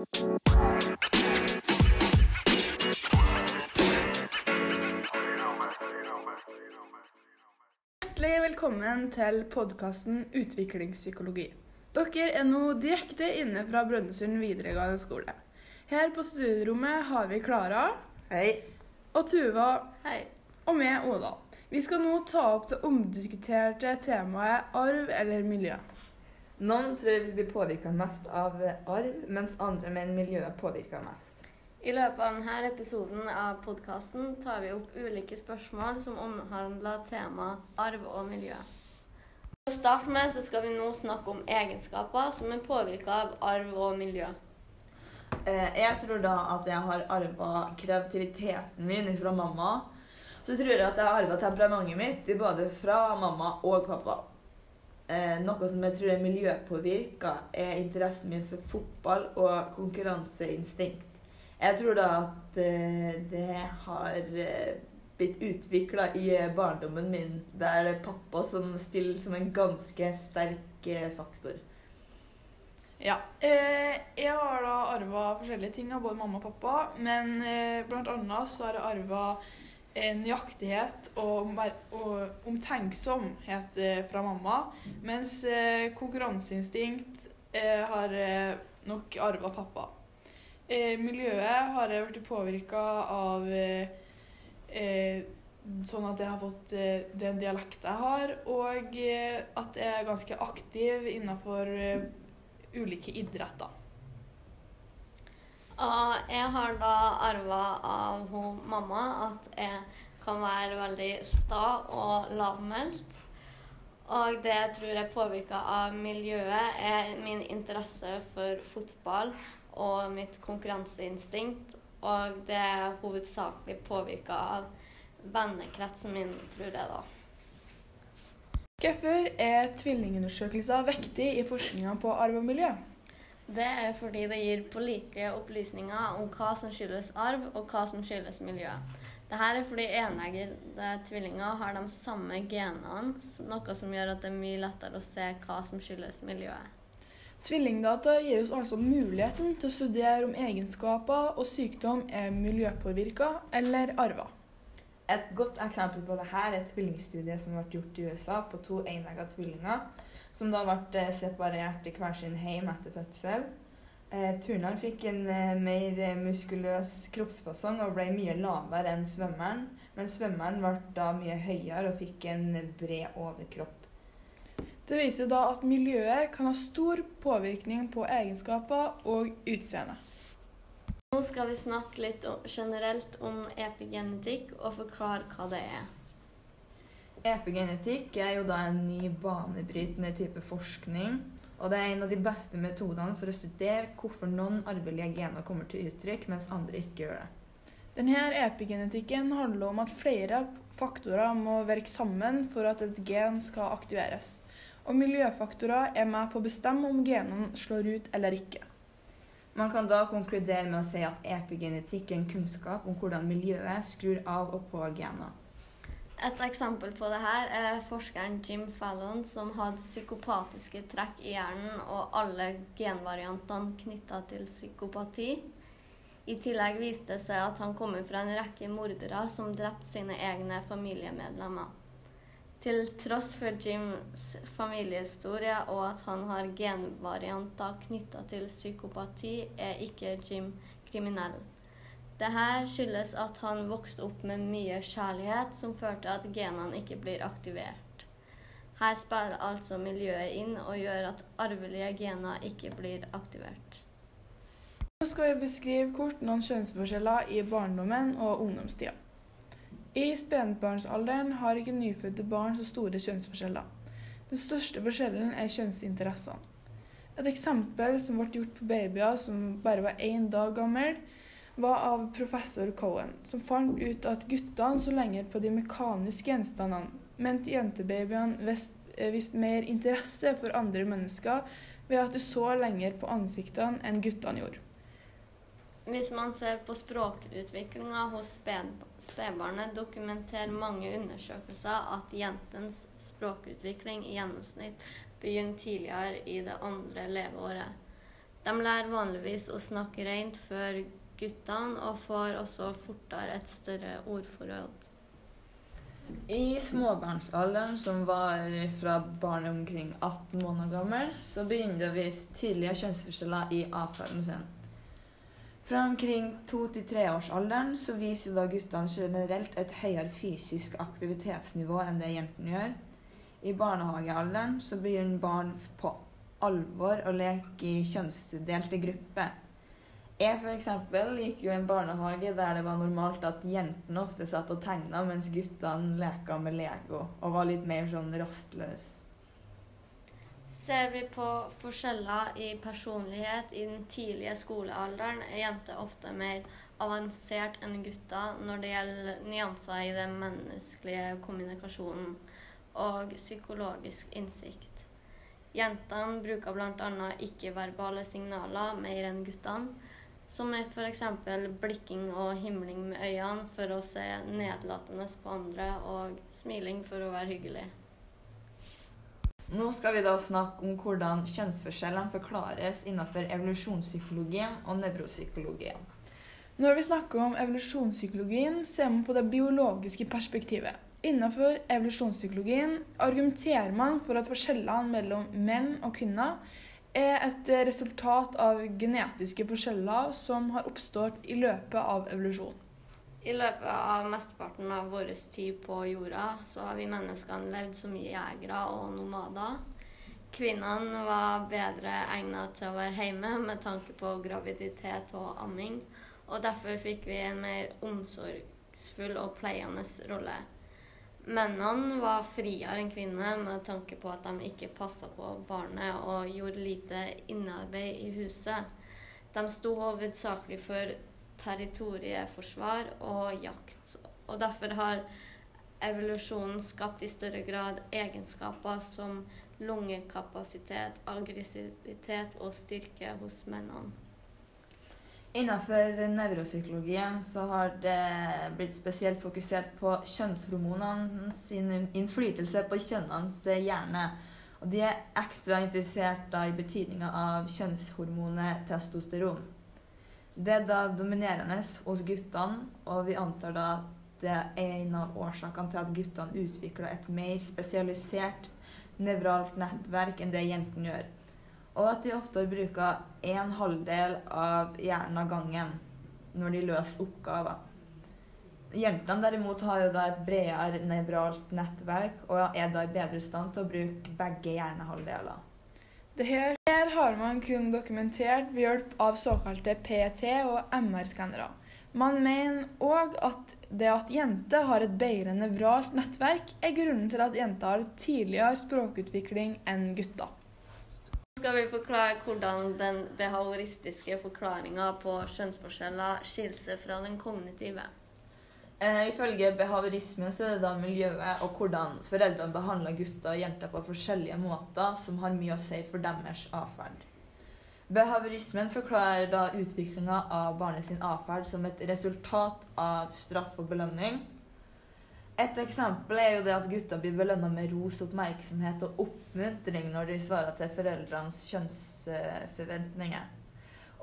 Hjertelig velkommen til podkasten Utviklingspsykologi. Dere er nå direkte inne fra Brønnøysund videregående skole. Her på studierommet har vi Klara Hei. og Tuva Hei. og meg, Oda. Vi skal nå ta opp det omdiskuterte temaet arv eller miljø. Noen tror vi blir påvirka mest av arv, mens andre mener miljøet påvirker mest. I løpet av denne episoden av podkasten tar vi opp ulike spørsmål som omhandler temaet arv og miljø. Til å starte med så skal vi nå snakke om egenskaper som er påvirka av arv og miljø. Eh, Jeg tror da at jeg har arva kreativiteten min fra mamma. Så tror jeg at jeg har arva temperamentet mitt både fra mamma og pappa. Eh, Noe som jeg tror er miljøpåvirka, er interessen min for fotball og konkurranseinstinkt. Jeg tror da at eh, det har eh, blitt utvikla i eh, barndommen min, det er pappa som stiller som en ganske sterk eh, faktor. Ja. Eh, jeg har da arva forskjellige ting av både mamma og pappa, men eh, blant annet så har jeg arva nøyaktighet og, og omtenksomhet eh, fra mamma, mens eh, konkurranseinstinkt eh, har eh, nok arva pappa. Eh, miljøet har jeg blitt påvirka av eh, eh, sånn at jeg har fått eh, den dialekten jeg har, og eh, at jeg er ganske aktiv innenfor eh, ulike idretter. Og jeg har da arva av hun mamma at jeg kan være veldig sta og lavmælt. Og det jeg tror er påvirka av miljøet, er min interesse for fotball og mitt konkurranseinstinkt. Og det er hovedsakelig påvirka av vennekretsen min, tror jeg da. Hvorfor er tvillingundersøkelser viktig i forskninga på arv og miljø? Det er fordi det gir pålitelige opplysninger om hva som skyldes arv, og hva som skyldes miljøet. Dette er fordi eneggede tvillinger har de samme genene, noe som gjør at det er mye lettere å se hva som skyldes miljøet. Tvillingdata gir oss altså muligheten til å studere om egenskaper og sykdom er miljøpåvirka eller arva. Et godt eksempel på dette er et tvillingstudie som ble gjort i USA på to eneggede tvillinger, som da ble eh, separert i hver sin heim etter fødsel. Eh, Turneren fikk en eh, mer eh, muskuløs kroppsfasong og ble mye lavere enn svømmeren, men svømmeren ble da mye høyere og fikk en bred overkropp. Det viser da at miljøet kan ha stor påvirkning på egenskaper og utseende. Nå skal vi snakke litt generelt om epigenetikk og forklare hva det er. Epigenetikk er jo da en ny banebrytende type forskning. Og det er en av de beste metodene for å studere hvorfor noen arvelige gener kommer til uttrykk, mens andre ikke gjør det. Denne epigenetikken handler om at flere faktorer må virke sammen for at et gen skal aktiveres. Og miljøfaktorer er med på å bestemme om genene slår ut eller ikke. Man kan da konkludere med å si at epigenetikk er en kunnskap om hvordan miljøet skrur av og på gener. Et eksempel på det her er forskeren Jim Fallon, som hadde psykopatiske trekk i hjernen og alle genvariantene knytta til psykopati. I tillegg viste det seg at han kommer fra en rekke mordere som drepte sine egne familiemedlemmer. Til tross for Jims familiehistorie og at han har genvarianter knytta til psykopati, er ikke Jim kriminell. Dette skyldes at han vokste opp med mye kjærlighet, som førte at genene ikke blir aktivert. Her spiller altså miljøet inn og gjør at arvelige gener ikke blir aktivert. Nå skal vi beskrive kort noen kjønnsforskjeller i barndommen og ungdomstida. I spedbarnsalderen har ikke nyfødte barn så store kjønnsforskjeller. Den største forskjellen er kjønnsinteressene. Et eksempel som ble gjort på babyer som bare var én dag gammel, var av professor Cohen, som fant ut at guttene så lenger på de mekaniske gjenstandene, mens jentebabyene viste eh, mer interesse for andre mennesker ved at de så lenger på ansiktene enn guttene gjorde. Hvis man ser på språkutviklinga hos spedbarnet, dokumenterer mange undersøkelser at jentens språkutvikling i gjennomsnitt begynner tidligere i det andre leveåret. De lærer vanligvis å snakke rent før guttene, og får også fortere et større ordforråd. I småbarnsalderen, som var fra barnet omkring 18 måneder gammel, så begynner det å vise tydelige kjønnsforskjeller i atferden sin. Fra omkring 2-3-årsalderen så viser da guttene generelt et høyere fysisk aktivitetsnivå enn det jentene gjør. I barnehagealderen så begynner barn på alvor å leke i kjønnsdelte grupper. Jeg for eksempel gikk jo i en barnehage der det var normalt at jentene ofte satt og tegna, mens guttene leka med Lego og var litt mer sånn rastløse. Ser vi på forskjeller i personlighet i den tidlige skolealderen, er jenter ofte mer avansert enn gutter når det gjelder nyanser i den menneskelige kommunikasjonen og psykologisk innsikt. Jentene bruker bl.a. ikke-verbale signaler mer enn guttene, som er f.eks. blikking og himling med øynene for å se nedlatende på andre, og smiling for å være hyggelig. Nå skal vi da snakke om hvordan kjønnsforskjellene forklares innenfor evolusjonspsykologien og nevropsykologien. Når vi snakker om evolusjonspsykologien, ser man på det biologiske perspektivet. Innenfor evolusjonspsykologien argumenterer man for at forskjellene mellom menn og kvinner er et resultat av genetiske forskjeller som har oppstått i løpet av evolusjonen. I løpet av mesteparten av vår tid på jorda så har vi menneskene levd som jegere og nomader. Kvinnene var bedre egnet til å være hjemme med tanke på graviditet og amming, og derfor fikk vi en mer omsorgsfull og pleiende rolle. Mennene var friere enn kvinnene med tanke på at de ikke passa på barnet og gjorde lite innearbeid i huset. De sto hovedsakelig for territorieforsvar og jakt. Og derfor har evolusjonen skapt i større grad egenskaper som lungekapasitet, aggressivitet og styrke hos mennene. Innenfor nevropsykologien så har det blitt spesielt fokusert på kjønnshormonene sin innflytelse på kjønnenes hjerne. Og de er ekstra interessert da i betydninga av kjønnshormonet testosteron. Det er da dominerende hos guttene, og vi antar da at det er en av årsakene til at guttene utvikler et mer spesialisert nevralt nettverk enn det jentene gjør. Og at de ofte bruker en halvdel av hjernen av gangen når de løser oppgaver. Jentene derimot har jo da et bredere nevralt nettverk og er da i bedre stand til å bruke begge hjernehalvdeler. Det her, her har man kun dokumentert ved hjelp av såkalte PET- og MR-skannere. Man mener òg at det at jenter har et bedre nevralt nettverk, er grunnen til at jenter har tidligere språkutvikling enn gutter. Skal vi forklare hvordan den behavioristiske forklaringa på kjønnsforskjeller skiller seg fra den kognitive. Eh, ifølge behaviorisme så er det da miljøet og hvordan foreldrene behandler gutter og jenter på forskjellige måter, som har mye å si for deres atferd. Behaviorismen forklarer da utviklinga av barnets atferd som et resultat av straff og belønning. Et eksempel er jo det at gutter blir belønna med ros, oppmerksomhet og oppmuntring når de svarer til foreldrenes kjønnsforventninger.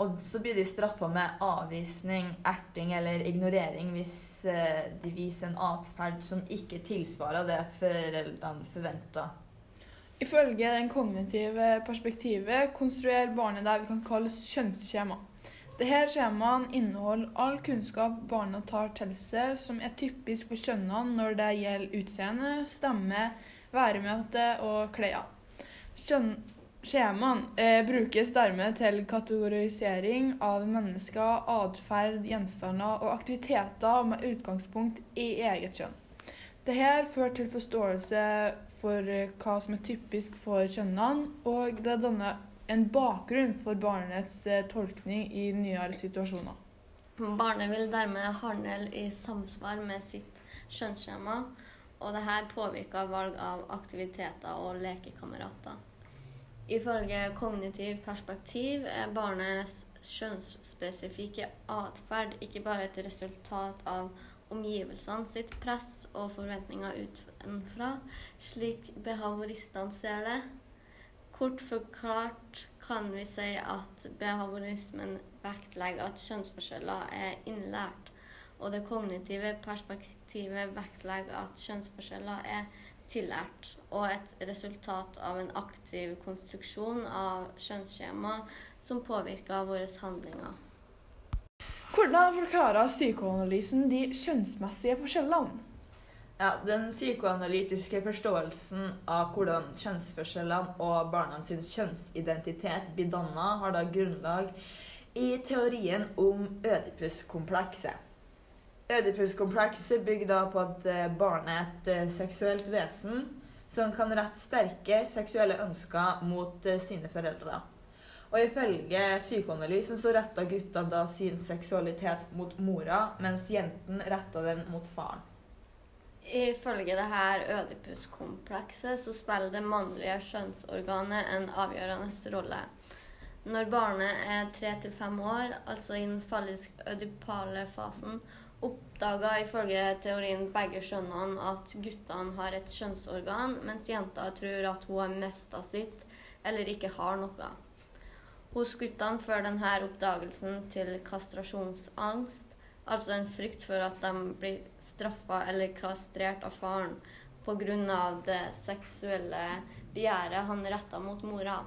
Og så blir de straffa med avvisning, erting eller ignorering hvis eh, de viser en atferd som ikke tilsvarer det foreldrene forventer. Ifølge den kognitive perspektivet konstruerer barnet det vi kan kalle kjønnsskjema. Dette skjemaet inneholder all kunnskap barna tar til seg som er typisk for kjønnene når det gjelder utseende, stemme, væremøte og klær. Skjemaene eh, brukes dermed til kategorisering av mennesker, atferd, gjenstander og aktiviteter med utgangspunkt i eget kjønn. Dette fører til forståelse for eh, hva som er typisk for kjønnene, og det danner en bakgrunn for barnets eh, tolkning i nyere situasjoner. Barnet vil dermed handle i samsvar med sitt skjønnsskjema, og dette påvirker valg av aktiviteter og lekekamerater. Ifølge kognitiv perspektiv er barnets skjønnsspesifikke atferd ikke bare et resultat av omgivelsene sitt press og forventninger utenfra, slik behavoristene ser det. Kort forklart kan vi si at behaviorismen vektlegger at kjønnsforskjeller er innlært, og det kognitive perspektivet vektlegger at kjønnsforskjeller er tillært og et resultat av en aktiv konstruksjon av kjønnsskjema som påvirker våre handlinger. Hvordan forklarer psykoanalysen de kjønnsmessige forskjellene? Ja, Den psykoanalytiske forståelsen av hvordan kjønnsforskjellene og barna kjønnsidentitet blir danna, har da grunnlag i teorien om ødipuskomplekset. Ødipuskomplekset bygger da på at eh, barnet er et eh, seksuelt vesen som kan rette sterke seksuelle ønsker mot eh, sine foreldre. Og ifølge psykoanalysen så retta guttene da sin seksualitet mot mora, mens jentene retta den mot faren. Ifølge det her ødipuskomplekset så spiller det mannlige kjønnsorganet en avgjørende rolle. Når barnet er tre til fem år, altså i den fallisk ødipale fasen, oppdaga ifølge teorien begge skjønnene at guttene har et kjønnsorgan, mens jenta tror at hun har mista sitt eller ikke har noe. Hos guttene fører denne oppdagelsen til kastrasjonsangst, Altså en frykt for at de blir straffa eller kastrert av faren pga. det seksuelle begjæret han retta mot mora.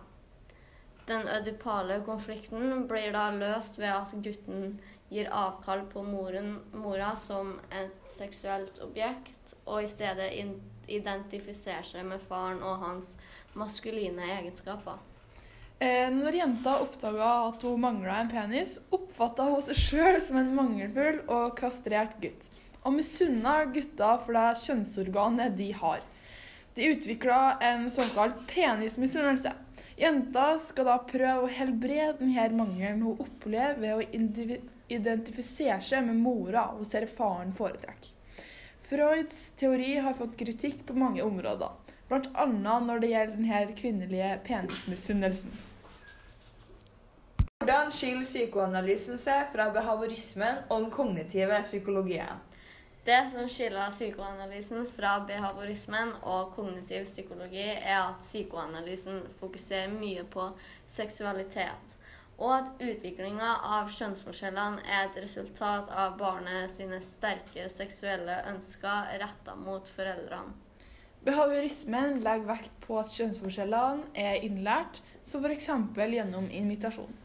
Den ødipale konflikten blir da løst ved at gutten gir avkall på moren, mora som et seksuelt objekt, og i stedet identifiserer seg med faren og hans maskuline egenskaper. Eh, når jenta oppdaga at hun mangla en penis, oppfatta hun seg sjøl som en mangelfull og kastrert gutt, og misunna gutta for det kjønnsorganet de har. De utvikla en såkalt penismisunnelse. Jenta skal da prøve å helbrede denne mangelen hun opplever ved å identifisere seg med mora hun ser faren foretrekker. Freuds teori har fått kritikk på mange områder, bl.a. når det gjelder denne kvinnelige penismisunnelsen. Hvordan skiller psykoanalysen seg fra behaviorismen og den kognitive psykologien? Det som skiller psykoanalysen fra behaviorismen og kognitiv psykologi, er at psykoanalysen fokuserer mye på seksualitet, og at utviklinga av kjønnsforskjellene er et resultat av barnet sine sterke seksuelle ønsker retta mot foreldrene. Behaviorismen legger vekt på at kjønnsforskjellene er innlært, som f.eks. gjennom invitasjon.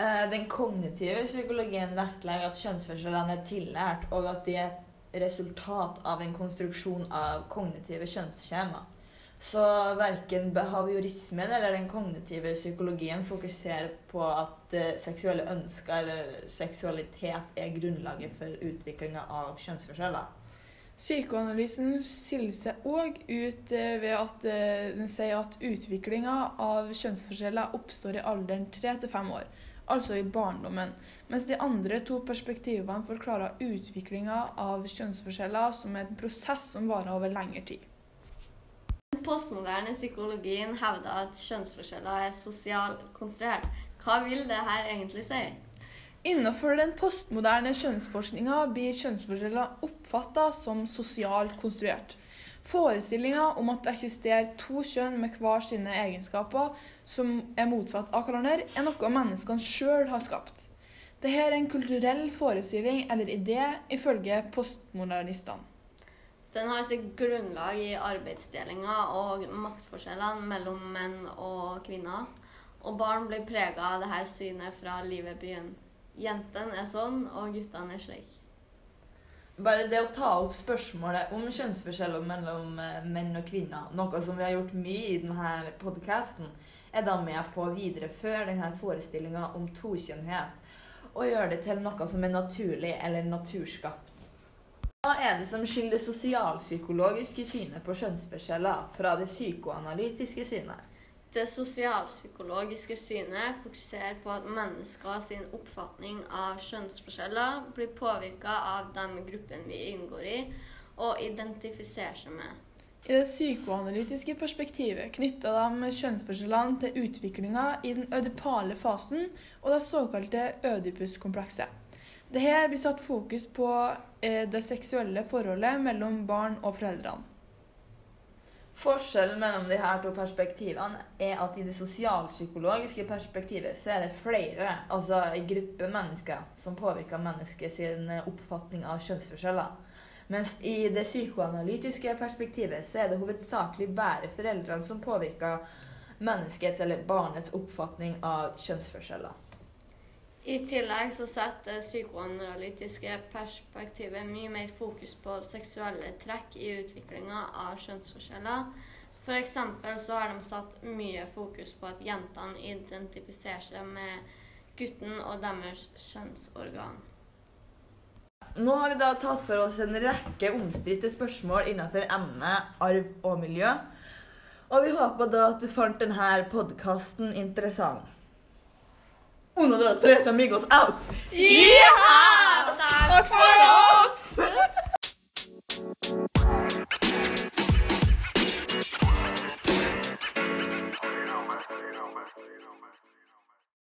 Eh, den kognitive psykologien vektlegger at kjønnsforskjellene er tillært, og at de er et resultat av en konstruksjon av kognitive kjønnsskjema. Så verken behaviorismen eller den kognitive psykologien fokuserer på at uh, seksuelle ønsker eller seksualitet er grunnlaget for utviklinga av kjønnsforskjeller. Psykoanalysen skiller seg òg ut uh, ved at uh, den sier at utviklinga av kjønnsforskjeller oppstår i alderen 3 til 5 år altså i barndommen, mens de andre to perspektivene forklarer utviklinga av kjønnsforskjeller som en prosess som varer over lengre tid. Den postmoderne psykologien hevder at kjønnsforskjeller er sosialt konstruert. Hva vil det her egentlig si? Innenfor den postmoderne kjønnsforskninga blir kjønnsforskjeller oppfatta som sosialt konstruert. Forestillinga om at det eksisterer to kjønn med hver sine egenskaper, som er motsatt av hverandre, er noe menneskene sjøl har skapt. Dette er en kulturell forestilling eller idé, ifølge postmodernistene. Den har sitt grunnlag i arbeidsdelinga og maktforskjellene mellom menn og kvinner. Og barn blir prega av dette synet fra livet begynner. Jentene er sånn, og guttene er slik. Bare det å ta opp spørsmålet om kjønnsforskjeller mellom eh, menn og kvinner, noe som vi har gjort mye i denne podkasten, er da med på å videreføre denne forestillinga om tokjønnhet, og gjøre det til noe som er naturlig eller naturskapt. Hva er det som skiller sosialpsykologiske synet på kjønnsforskjeller fra det psykoanalytiske synet? Det sosialpsykologiske synet fokuserer på at mennesker sin oppfatning av kjønnsforskjeller blir påvirka av den gruppen vi inngår i, og identifiserer seg med. I det psykoanalytiske perspektivet knytter de kjønnsforskjellene til utviklinga i den ødipale fasen og det såkalte ødipuskomplekset. Dette blir satt fokus på eh, det seksuelle forholdet mellom barn og foreldrene. Forskjellen mellom de her to perspektivene er at i det sosialpsykologiske perspektivet så er det flere, altså en gruppe mennesker, som påvirker mennesket sin oppfatning av kjønnsforskjeller. Mens i det psykoanalytiske perspektivet så er det hovedsakelig bare foreldrene som påvirker menneskets eller barnets oppfatning av kjønnsforskjeller. I tillegg så setter psykoanalytiske perspektivet mye mer fokus på seksuelle trekk i utviklinga av kjønnsforskjeller. F.eks. så har de satt mye fokus på at jentene identifiserer seg med gutten og deres kjønnsorgan. Nå har vi da tatt for oss en rekke omstridte spørsmål innenfor emnet arv og miljø. Og vi håper da at du fant denne podkasten interessant. Uno, dos, tres, amigos, out!